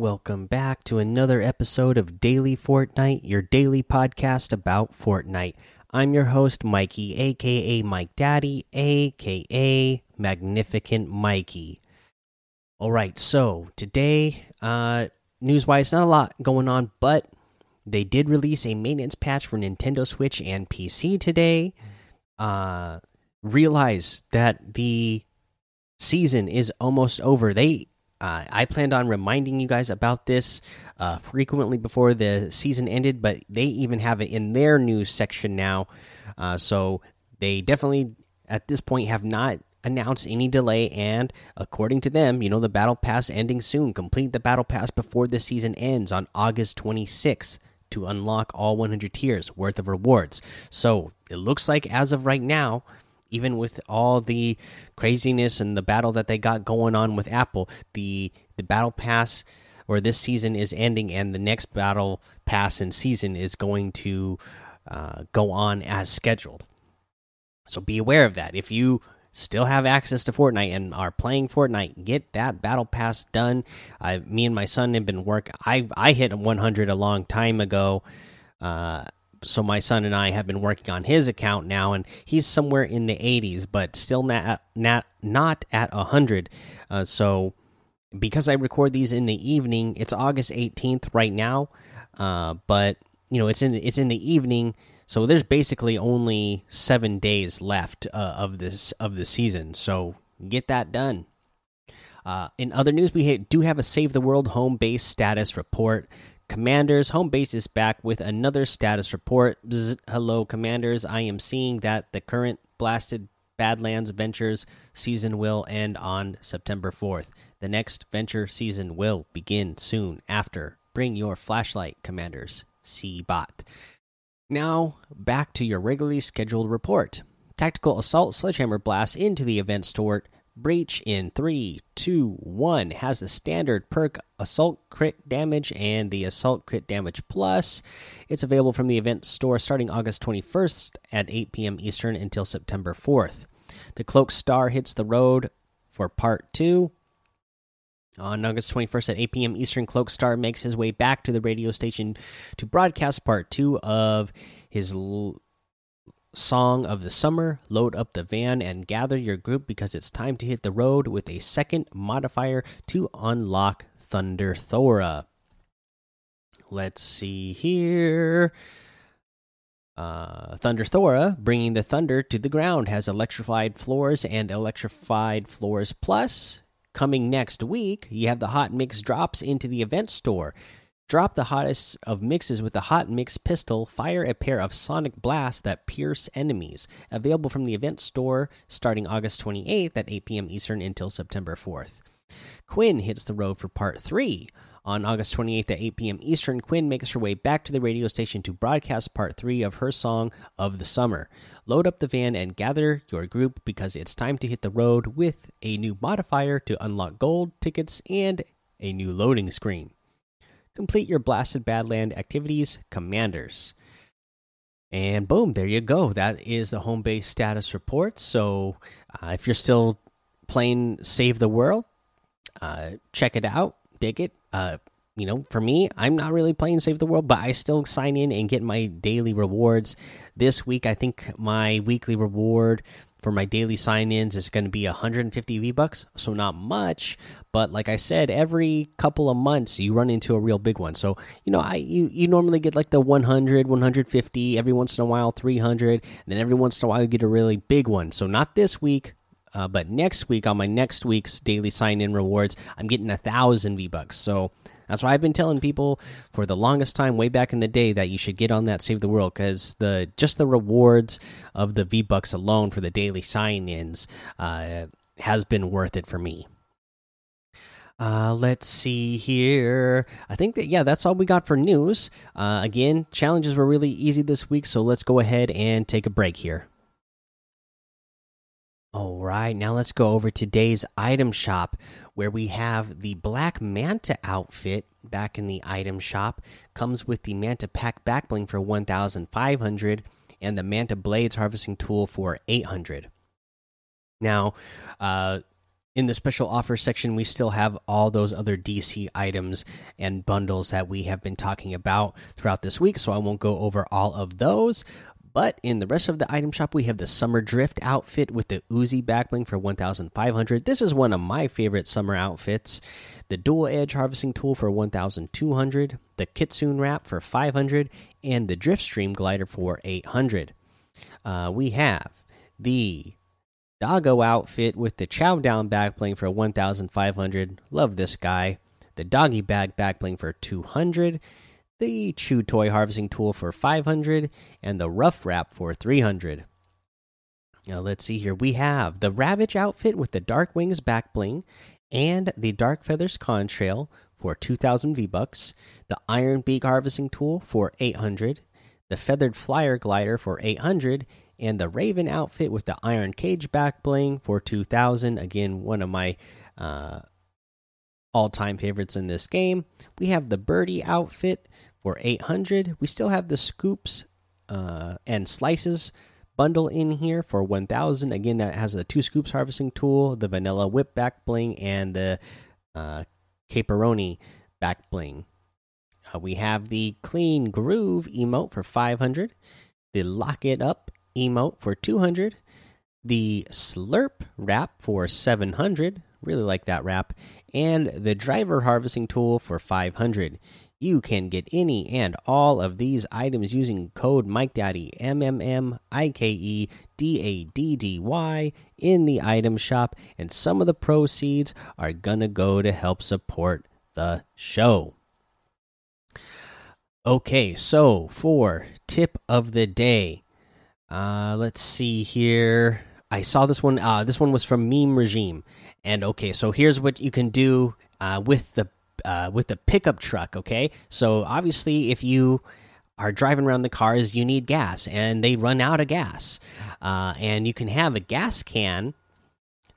Welcome back to another episode of Daily Fortnite, your daily podcast about Fortnite. I'm your host, Mikey, aka Mike Daddy, aka Magnificent Mikey. All right, so today, uh, news wise, not a lot going on, but they did release a maintenance patch for Nintendo Switch and PC today. Uh, realize that the season is almost over. They uh, I planned on reminding you guys about this uh, frequently before the season ended, but they even have it in their news section now. Uh, so they definitely, at this point, have not announced any delay. And according to them, you know, the battle pass ending soon. Complete the battle pass before the season ends on August 26th to unlock all 100 tiers worth of rewards. So it looks like as of right now, even with all the craziness and the battle that they got going on with Apple, the the battle pass or this season is ending, and the next battle pass and season is going to uh, go on as scheduled. So be aware of that. If you still have access to Fortnite and are playing Fortnite, get that battle pass done. I, me and my son have been work. I I hit 100 a long time ago. Uh, so my son and I have been working on his account now, and he's somewhere in the 80s, but still not not not at 100. Uh, so because I record these in the evening, it's August 18th right now, uh, but you know it's in it's in the evening, so there's basically only seven days left uh, of this of the season. So get that done. Uh, in other news, we do have a Save the World home base status report. Commanders home base is back with another status report. Bzz, hello, Commanders. I am seeing that the current blasted Badlands Ventures season will end on September 4th. The next Venture season will begin soon after. Bring your flashlight, Commanders. See bot. Now, back to your regularly scheduled report. Tactical Assault Sledgehammer Blast into the event store Breach in three, two, one has the standard perk Assault Crit Damage and the Assault Crit Damage Plus. It's available from the event store starting August 21st at 8 p.m. Eastern until September 4th. The Cloak Star hits the road for Part 2. On August 21st at 8 p.m. Eastern, Cloak Star makes his way back to the radio station to broadcast Part 2 of his song of the summer, load up the van and gather your group because it's time to hit the road with a second modifier to unlock Thunder Thora. Let's see here. Uh, Thunder Thora, bringing the thunder to the ground, has electrified floors and electrified floors plus. Coming next week, you have the hot mix drops into the event store. Drop the hottest of mixes with the Hot Mix pistol. Fire a pair of sonic blasts that pierce enemies. Available from the event store starting August 28th at 8 p.m. Eastern until September 4th. Quinn hits the road for part 3. On August 28th at 8 p.m. Eastern, Quinn makes her way back to the radio station to broadcast part 3 of her song of the summer. Load up the van and gather your group because it's time to hit the road with a new modifier to unlock gold tickets and a new loading screen complete your blasted badland activities commanders. And boom there you go. That is the home base status report. So uh, if you're still playing save the world uh, check it out dig it. Uh, you know for me i'm not really playing save the world but i still sign in and get my daily rewards. This week i think my weekly reward for my daily sign-ins is going to be 150 V bucks, so not much, but like I said, every couple of months you run into a real big one. So, you know, I you you normally get like the 100, 150, every once in a while 300, and then every once in a while you get a really big one. So not this week, uh, but next week on my next week's daily sign-in rewards, I'm getting a thousand V bucks. So that's why I've been telling people for the longest time, way back in the day, that you should get on that Save the World because the just the rewards of the V Bucks alone for the daily sign-ins uh, has been worth it for me. Uh, let's see here. I think that yeah, that's all we got for news. Uh, again, challenges were really easy this week, so let's go ahead and take a break here. All right, now let's go over today's item shop where we have the Black Manta outfit back in the item shop. Comes with the Manta Pack backbling for 1,500 and the Manta Blades harvesting tool for 800. Now, uh, in the special offer section, we still have all those other DC items and bundles that we have been talking about throughout this week. So I won't go over all of those. But in the rest of the item shop, we have the Summer Drift outfit with the Uzi backbling for 1,500. This is one of my favorite summer outfits. The Dual Edge Harvesting Tool for 1,200. The Kitsune Wrap for 500. And the Drift Stream Glider for 800. Uh, we have the Doggo outfit with the Chow Down backbling for 1,500. Love this guy. The Doggy Bag backbling for 200 the Chew Toy Harvesting Tool for 500, and the Rough Wrap for 300. Now, let's see here. We have the Ravage outfit with the Dark Wings back bling and the Dark Feathers Contrail for 2000 V bucks, the Iron Beak Harvesting Tool for 800, the Feathered Flyer Glider for 800, and the Raven outfit with the Iron Cage back bling for 2000. Again, one of my uh, all time favorites in this game. We have the Birdie outfit for 800 we still have the scoops uh, and slices bundle in here for 1000 again that has the two scoops harvesting tool the vanilla whip back bling and the uh, caperoni back bling. Uh, we have the clean groove emote for 500 the lock it up emote for 200 the slurp wrap for 700 really like that wrap and the driver harvesting tool for 500 you can get any and all of these items using code MikeDaddy M M M I K E D A D D Y in the item shop, and some of the proceeds are gonna go to help support the show. Okay, so for tip of the day, uh, let's see here. I saw this one. Uh, this one was from Meme Regime, and okay, so here's what you can do uh, with the uh, with the pickup truck. Okay, so obviously, if you are driving around the cars, you need gas, and they run out of gas, uh, and you can have a gas can,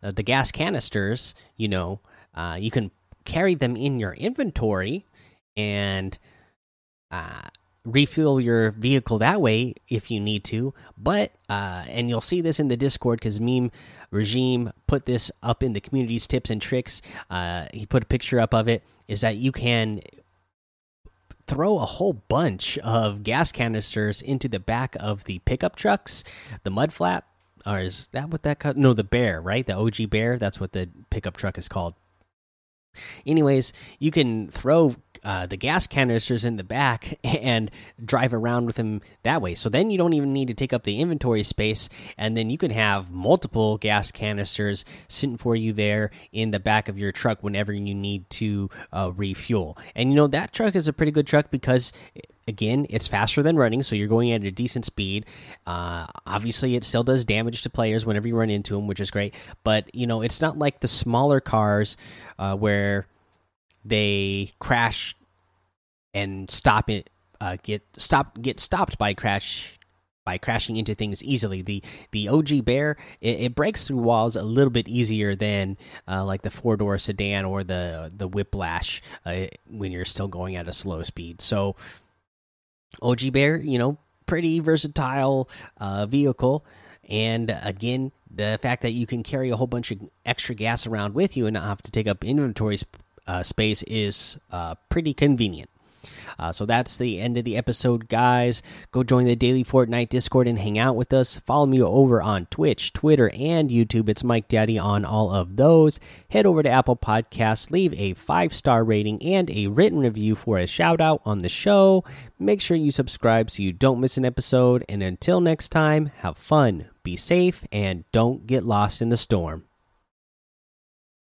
uh, the gas canisters. You know, uh, you can carry them in your inventory and uh, refuel your vehicle that way if you need to. But uh, and you'll see this in the Discord because meme regime put this up in the community's tips and tricks. Uh, he put a picture up of it. Is that you can throw a whole bunch of gas canisters into the back of the pickup trucks, the mud flap, or is that what that? Cut? No, the bear, right? The OG bear. That's what the pickup truck is called. Anyways, you can throw uh, the gas canisters in the back and drive around with them that way. So then you don't even need to take up the inventory space, and then you can have multiple gas canisters sitting for you there in the back of your truck whenever you need to uh, refuel. And you know that truck is a pretty good truck because again it's faster than running so you're going at a decent speed uh, obviously it still does damage to players whenever you run into them which is great but you know it's not like the smaller cars uh, where they crash and stop it uh, get stop get stopped by crash by crashing into things easily. The the OG Bear it, it breaks through walls a little bit easier than uh, like the four door sedan or the the Whiplash uh, when you're still going at a slow speed. So OG Bear, you know, pretty versatile uh, vehicle. And again, the fact that you can carry a whole bunch of extra gas around with you and not have to take up inventory sp uh, space is uh, pretty convenient. Uh, so that's the end of the episode, guys. Go join the Daily Fortnite Discord and hang out with us. Follow me over on Twitch, Twitter, and YouTube. It's Mike Daddy on all of those. Head over to Apple Podcasts, leave a five star rating and a written review for a shout out on the show. Make sure you subscribe so you don't miss an episode. And until next time, have fun, be safe, and don't get lost in the storm.